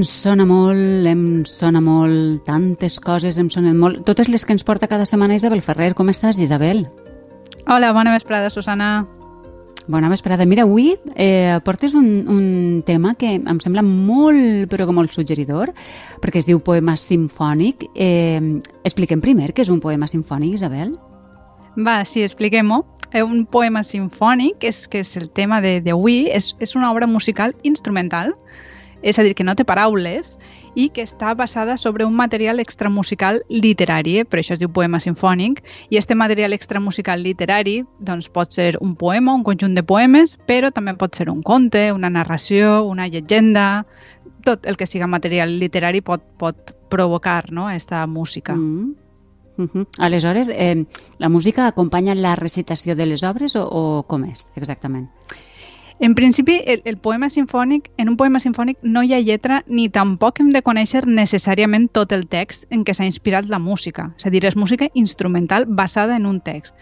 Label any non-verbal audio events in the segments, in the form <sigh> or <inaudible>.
Em sona molt, em sona molt, tantes coses em sonen molt. Totes les que ens porta cada setmana Isabel Ferrer. Com estàs, Isabel? Hola, bona vesprada, Susana. Bona vesprada. Mira, avui eh, portes un, un tema que em sembla molt, però que molt suggeridor, perquè es diu poema simfònic. Eh, expliquem primer què és un poema simfònic, Isabel. Va, sí, expliquem-ho. Eh, un poema simfònic, és, que és el tema d'avui, és, és una obra musical instrumental és a dir, que no té paraules i que està basada sobre un material extramusical literari, eh? per això es diu poema sinfònic, i este material extramusical literari doncs, pot ser un poema, un conjunt de poemes, però també pot ser un conte, una narració, una llegenda, tot el que siga material literari pot, pot provocar no? esta música. Mm. Uh -huh. Aleshores, eh, la música acompanya la recitació de les obres o, o com és exactament? En principi, el, el poema sinfònic, en un poema sinfònic no hi ha lletra ni tampoc hem de conèixer necessàriament tot el text en què s'ha inspirat la música. És a dir, és música instrumental basada en un text.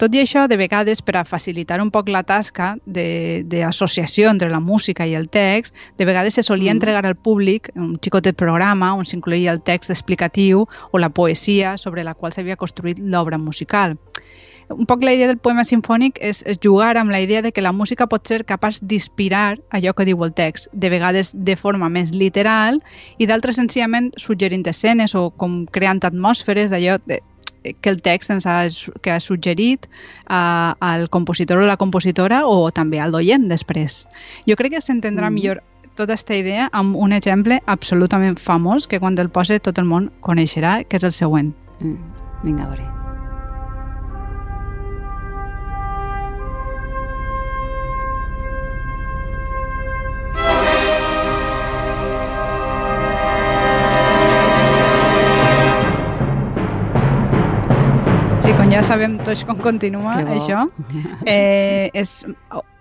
Tot i això, de vegades, per a facilitar un poc la tasca d'associació entre la música i el text, de vegades se solia mm. entregar al públic un xicotet programa on s'incloïa el text explicatiu o la poesia sobre la qual s'havia construït l'obra musical un poc la idea del poema sinfònic és, és jugar amb la idea de que la música pot ser capaç d'inspirar allò que diu el text, de vegades de forma més literal i d'altres senzillament suggerint escenes o com creant atmosferes d'allò que el text ens ha, que ha suggerit uh, al compositor o la compositora o també al d'oient després. Jo crec que s'entendrà mm. millor tota aquesta idea amb un exemple absolutament famós que quan el posa tot el món coneixerà, que és el següent. Mm. Vinga, a veure. Ja sabem tots com continua això. <laughs> Eh, és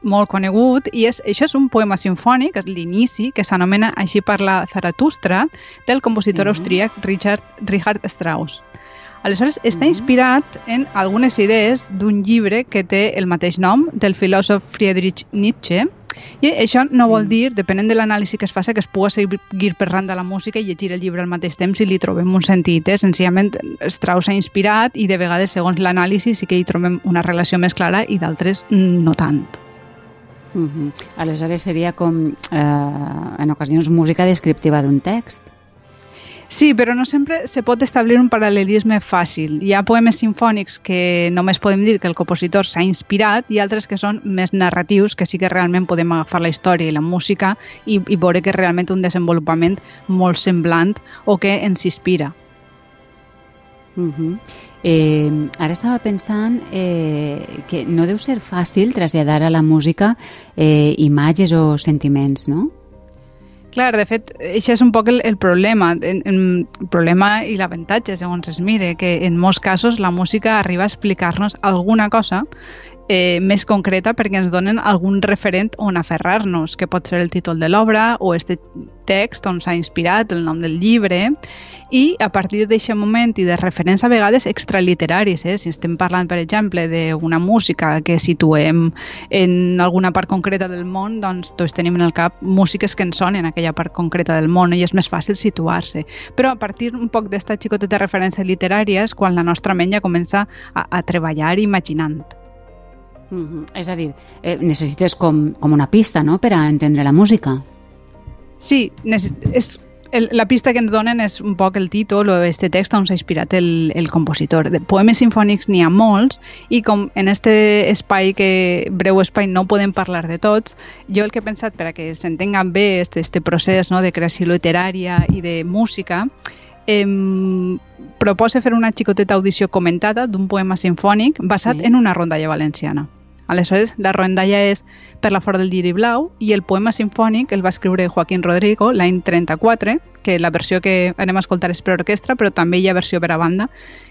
molt conegut i és, això és un poema sinfònic, l'inici, que s'anomena Així parla Zaratustra, del compositor sí. austríac Richard, Richard Strauss. Aleshores, està inspirat en algunes idees d'un llibre que té el mateix nom, del filòsof Friedrich Nietzsche, i això no vol dir, depenent de l'anàlisi que es faci, que es pugui seguir parlant de la música i llegir el llibre al mateix temps i li trobem un sentit. Eh? Senzillament, Strauss ha inspirat i de vegades, segons l'anàlisi, sí que hi trobem una relació més clara i d'altres no tant. Uh -huh. Aleshores seria com, eh, en ocasions, música descriptiva d'un text. Sí, però no sempre se pot establir un paral·lelisme fàcil. Hi ha poemes sinfònics que només podem dir que el compositor s'ha inspirat i altres que són més narratius, que sí que realment podem agafar la història i la música i, i veure que realment un desenvolupament molt semblant o que ens inspira. Uh -huh. eh, ara estava pensant eh, que no deu ser fàcil traslladar a la música eh, imatges o sentiments, no? Clar, de fet, això és un poc el, el problema, el, el problema i l'avantatge, segons es mire, que en molts casos la música arriba a explicar-nos alguna cosa eh, més concreta perquè ens donen algun referent on aferrar-nos, que pot ser el títol de l'obra o este text on s'ha inspirat, el nom del llibre, i a partir d'aquest moment i de referents a vegades extraliteraris, eh? si estem parlant, per exemple, d'una música que situem en alguna part concreta del món, doncs tots tenim en el cap músiques que ens sonen en aquella part concreta del món i és més fàcil situar-se. Però a partir un poc d'esta xicoteta referència literària és quan la nostra ment ja comença a, a treballar imaginant. Mm -hmm. És a dir, eh, necessites com, com una pista no? per a entendre la música. Sí, és el, la pista que ens donen és un poc el títol o este text on s'ha inspirat el, el compositor. De poemes sinfònics n'hi ha molts i com en este espai, que breu espai, no podem parlar de tots, jo el que he pensat per a que s'entenga bé este, este procés no, de creació literària i de música eh, proposa fer una xicoteta audició comentada d'un poema sinfònic basat sí. en una rondalla valenciana. Aleshores, la rondalla és Per la fora del lliri blau i el poema sinfònic el va escriure Joaquín Rodrigo l'any 34, que la versió que anem a escoltar és per orquestra, però també hi ha versió per a banda,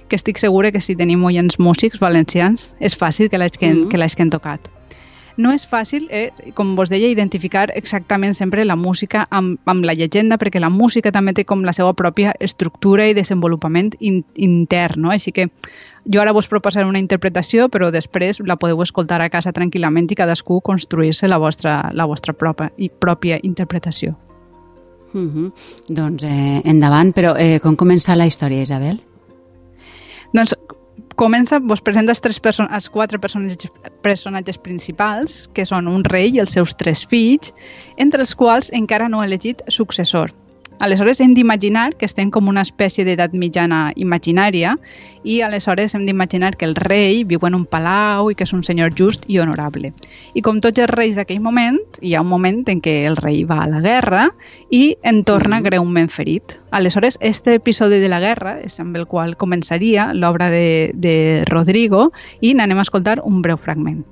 que estic segura que si tenim oients músics valencians és fàcil que l'hagin mm -hmm. tocat no és fàcil, eh, com vos deia, identificar exactament sempre la música amb, amb la llegenda, perquè la música també té com la seva pròpia estructura i desenvolupament in, intern, no? Així que jo ara vos proposaré una interpretació, però després la podeu escoltar a casa tranquil·lament i cadascú construir-se la vostra, la vostra pròpia, i pròpia interpretació. Uh -huh. Doncs eh, endavant, però eh, com comença la història, Isabel? Doncs comença, vos presenta els, tres person els quatre personatges, personatges principals, que són un rei i els seus tres fills, entre els quals encara no ha elegit successor. Aleshores hem d'imaginar que estem com una espècie d'edat mitjana imaginària i aleshores hem d'imaginar que el rei viu en un palau i que és un senyor just i honorable. I com tots els reis d'aquell moment, hi ha un moment en què el rei va a la guerra i en torna mm-hmm. greument ferit. Aleshores, este episodi de la guerra és amb el qual començaria l'obra de, de Rodrigo i n'anem a escoltar un breu fragment.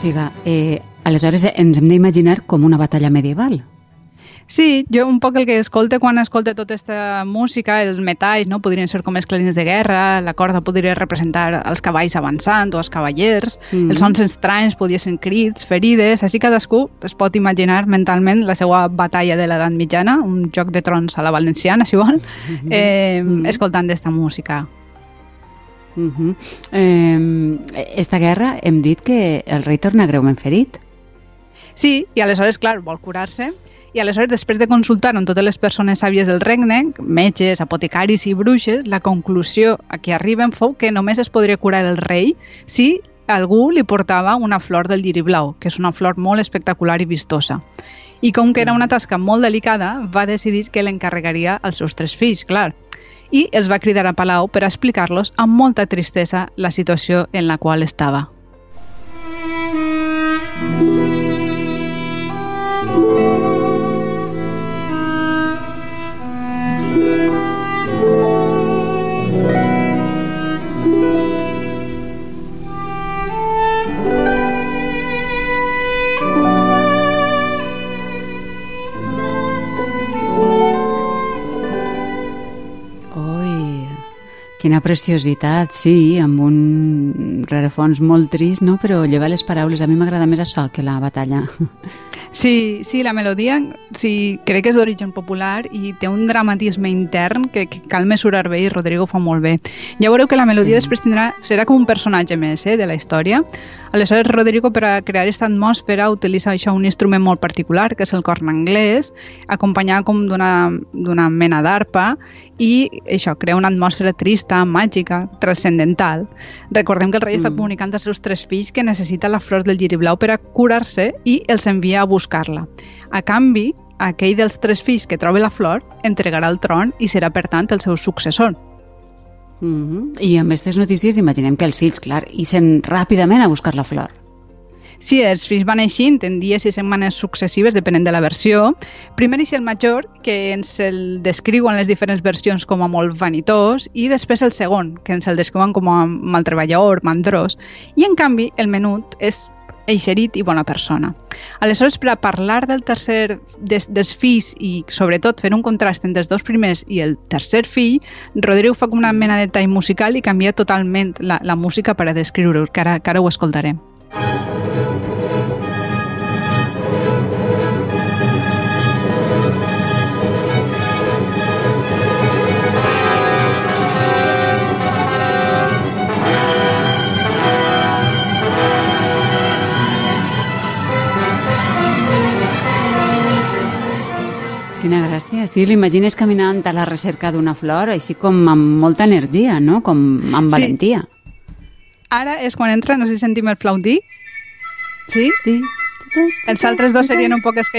O sigui, eh, aleshores ens hem d'imaginar com una batalla medieval. Sí, jo un poc el que escolte quan escolte tota aquesta música, els metalls, no? podrien ser com els clarins de guerra, la corda podria representar els cavalls avançant o els cavallers, mm els sons estranys podien ser crits, ferides, així cadascú es pot imaginar mentalment la seva batalla de l'edat mitjana, un joc de trons a la valenciana, si vol, <laughs> eh, mm -hmm. escoltant aquesta música. Uh -huh. eh, esta guerra hem dit que el rei torna greument ferit. Sí, i aleshores, clar, vol curar-se i aleshores, després de consultar amb totes les persones sàvies del regne, metges, apotecaris i bruixes, la conclusió a què arriben fou que només es podria curar el rei si algú li portava una flor del lliri blau, que és una flor molt espectacular i vistosa. I com que era una tasca molt delicada, va decidir que l'encarregaria als seus tres fills, clar i els va cridar a Palau per explicar-los amb molta tristesa la situació en la qual estava. Quina preciositat, sí, amb un rerefons molt trist, no? però llevar les paraules. A mi m'agrada més això que la batalla. <laughs> Sí, sí, la melodia sí, crec que és d'origen popular i té un dramatisme intern que, que cal mesurar bé i Rodrigo fa molt bé. Ja veureu que la melodia sí. després tindrà, serà com un personatge més eh, de la història. Aleshores, Rodrigo, per a crear aquesta atmosfera, utilitza això un instrument molt particular, que és el corn anglès, acompanyat com d'una mena d'arpa i això, crea una atmosfera trista, màgica, transcendental. Recordem que el rei mm. està comunicant als seus tres fills que necessita la flor del blau per a curar-se i els envia a buscar-la. A canvi, aquell dels tres fills que troba la flor entregarà el tron i serà, per tant, el seu successor. Mm -hmm. I amb aquestes notícies imaginem que els fills, clar, ixen ràpidament a buscar la flor. Sí, els fills van així en dies i setmanes successives, depenent de la versió. Primer és el major, que ens el descriuen les diferents versions com a molt vanitós, i després el segon, que ens el descriuen com a maltreballador, mandrós. I, en canvi, el menut és eixerit i bona persona. Aleshores, per a parlar del tercer des, dels fills i sobretot fer un contrast entre els dos primers i el tercer fill, Rodrigo fa com una mena de tall musical i canvia totalment la, la música per a descriure-ho, que ara, que ara ho escoltarem. Gràcia. Sí, l'imagines caminant a la recerca d'una flor, així com amb molta energia, no? Com amb valentia. Sí. Ara és quan entra, no sé si sentim el flautí. Sí? Sí. Els altres dos serien un poc es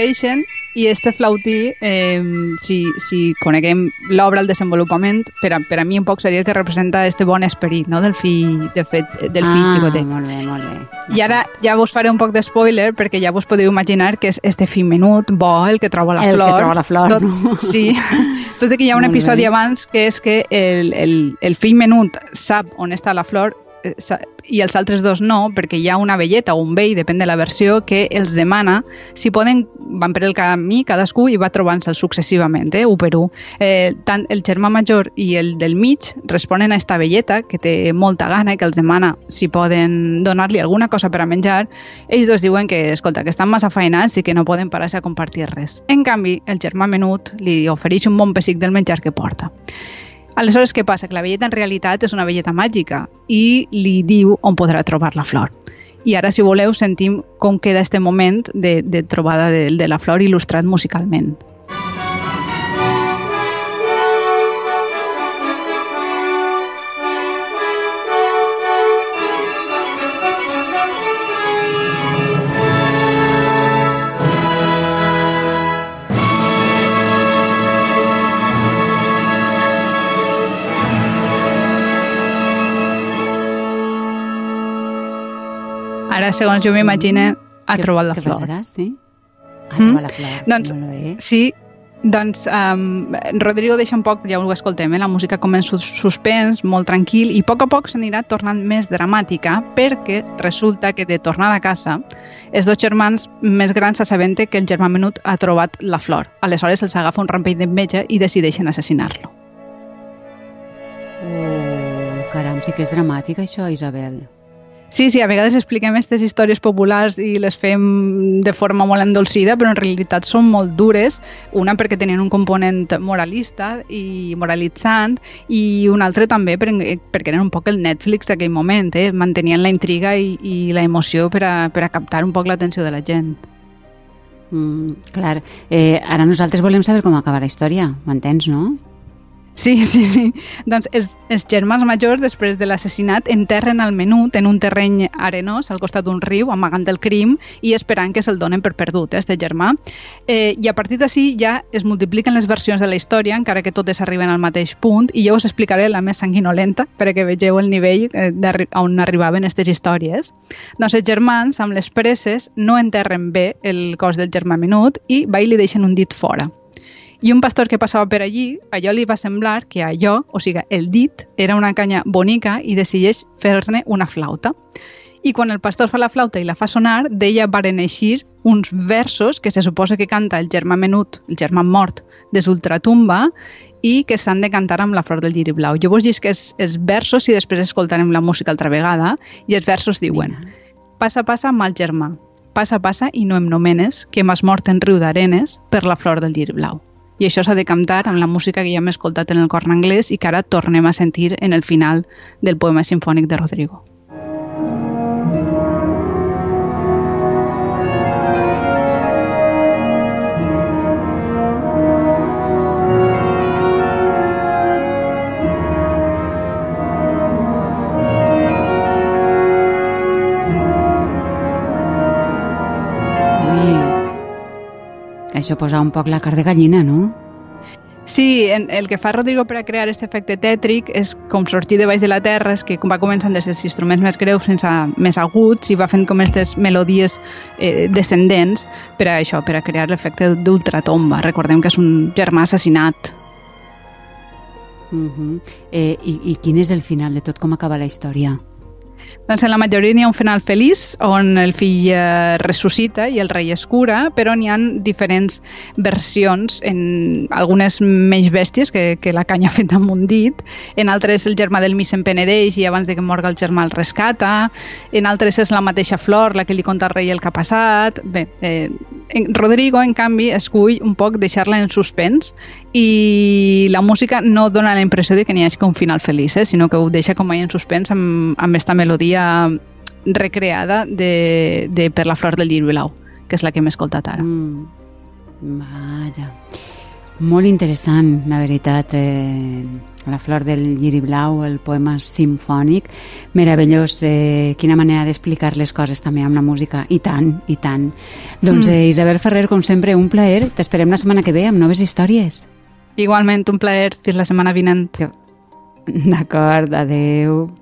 i este flautí, eh, si, si coneguem l'obra, el desenvolupament, per a, per a mi un poc seria el que representa este bon esperit no? del fill, de fet, del fill ah, xicotet. molt bé, molt bé. I ara ja vos faré un poc de spoiler perquè ja vos podeu imaginar que és este fill menut, bo, el que troba la el flor. El que troba la flor, tot, no? Sí, <laughs> tot i que hi ha un Molt episodi bé. abans que és que el, el, el fill menut sap on està la flor eh, i els altres dos no, perquè hi ha una velleta o un vell, depèn de la versió, que els demana si poden, van per el camí cadascú i va trobant-se'ls successivament, eh, un per un. Eh, tant el germà major i el del mig responen a esta velleta, que té molta gana i que els demana si poden donar-li alguna cosa per a menjar. Ells dos diuen que, escolta, que estan massa feinats i que no poden parar-se a compartir res. En canvi, el germà menut li ofereix un bon pessic del menjar que porta. Aleshores, què passa? Que la velleta en realitat és una velleta màgica i li diu on podrà trobar la flor. I ara, si voleu, sentim com queda este moment de, de trobada de, de la flor il·lustrat musicalment. Segons jo m'imagine, ha trobat la flor. Què passarà, sí? Ha mm? trobat la flor. Doncs, sí, doncs um, Rodrigo deixa un poc, ja ho escoltem, eh? la música comença suspens, molt tranquil, i a poc a poc s'anirà tornant més dramàtica perquè resulta que de tornada a casa els dos germans més grans s'assabenten que el germà menut ha trobat la flor. Aleshores els agafa un rampell d'enveja i decideixen assassinar-lo. Oh, caram, sí que és dramàtic això, Isabel. Sí, sí, a vegades expliquem aquestes històries populars i les fem de forma molt endolcida, però en realitat són molt dures, una perquè tenien un component moralista i moralitzant, i un altre també perquè eren un poc el Netflix d'aquell moment, eh? mantenien la intriga i, i la emoció per a, per a captar un poc l'atenció de la gent. Mm, clar, eh, ara nosaltres volem saber com acaba la història, m'entens, no? Sí, <laughs> sí, sí. Doncs els, els germans majors, després de l'assassinat, enterren el menut en un terreny arenós al costat d'un riu, amagant el crim i esperant que se'l donen per perdut, eh, este germà. Eh, I a partir d'ací ja es multipliquen les versions de la història, encara que totes arriben al mateix punt, i jo us explicaré la més sanguinolenta perquè vegeu el nivell eh, on arribaven aquestes històries. Doncs els germans, amb les presses, no enterren bé el cos del germà menut i va i li deixen un dit fora. I un pastor que passava per allí, allò li va semblar que allò, o sigui, el dit, era una canya bonica i decideix fer-ne una flauta. I quan el pastor fa la flauta i la fa sonar, d'ella varen eixir uns versos que se suposa que canta el germà menut, el germà mort, des d'ultratumba, i que s'han de cantar amb la flor del lliri blau. Jo vos dic que és, els versos i després escoltarem la música altra vegada, i els versos diuen Passa, passa, mal germà, passa, passa i no em nomenes, que m'has mort en riu d'arenes per la flor del lliri blau i això s'ha de cantar amb la música que ja hem escoltat en el corn anglès i que ara tornem a sentir en el final del poema sinfònic de Rodrigo. Això posa un poc la car de gallina, no? Sí, el que fa Rodrigo per a crear aquest efecte tètric és com sortir de baix de la terra, és que va començant des dels instruments més greus fins a més aguts i va fent com aquestes melodies eh, descendents per a això, per a crear l'efecte d'ultratomba. Recordem que és un germà assassinat. Uh -huh. eh, i, I quin és el final de tot? Com acaba la història? Doncs en la majoria n'hi ha un final feliç on el fill eh, ressuscita i el rei es cura, però n'hi han diferents versions, en algunes menys bèsties que, que la canya feta amb un dit, en altres el germà del mi se'n penedeix i abans de que morga el germà el rescata, en altres és la mateixa flor la que li conta al rei el que ha passat. Bé, eh, en Rodrigo, en canvi, escull un poc deixar-la en suspens i la música no dona la impressió de que n'hi hagi un final feliç, eh, sinó que ho deixa com en suspens amb, amb esta melodia melodia recreada de, de Per la flor del lliri blau, que és la que hem escoltat ara. Mm. Vaja. Molt interessant, la veritat. Eh, la flor del lliri blau, el poema simfònic, meravellós. Eh, quina manera d'explicar les coses també amb la música. I tant, i tant. Doncs mm. eh, Isabel Ferrer, com sempre, un plaer. T'esperem la setmana que ve amb noves històries. Igualment, un plaer. Fins la setmana vinent. D'acord, adeu.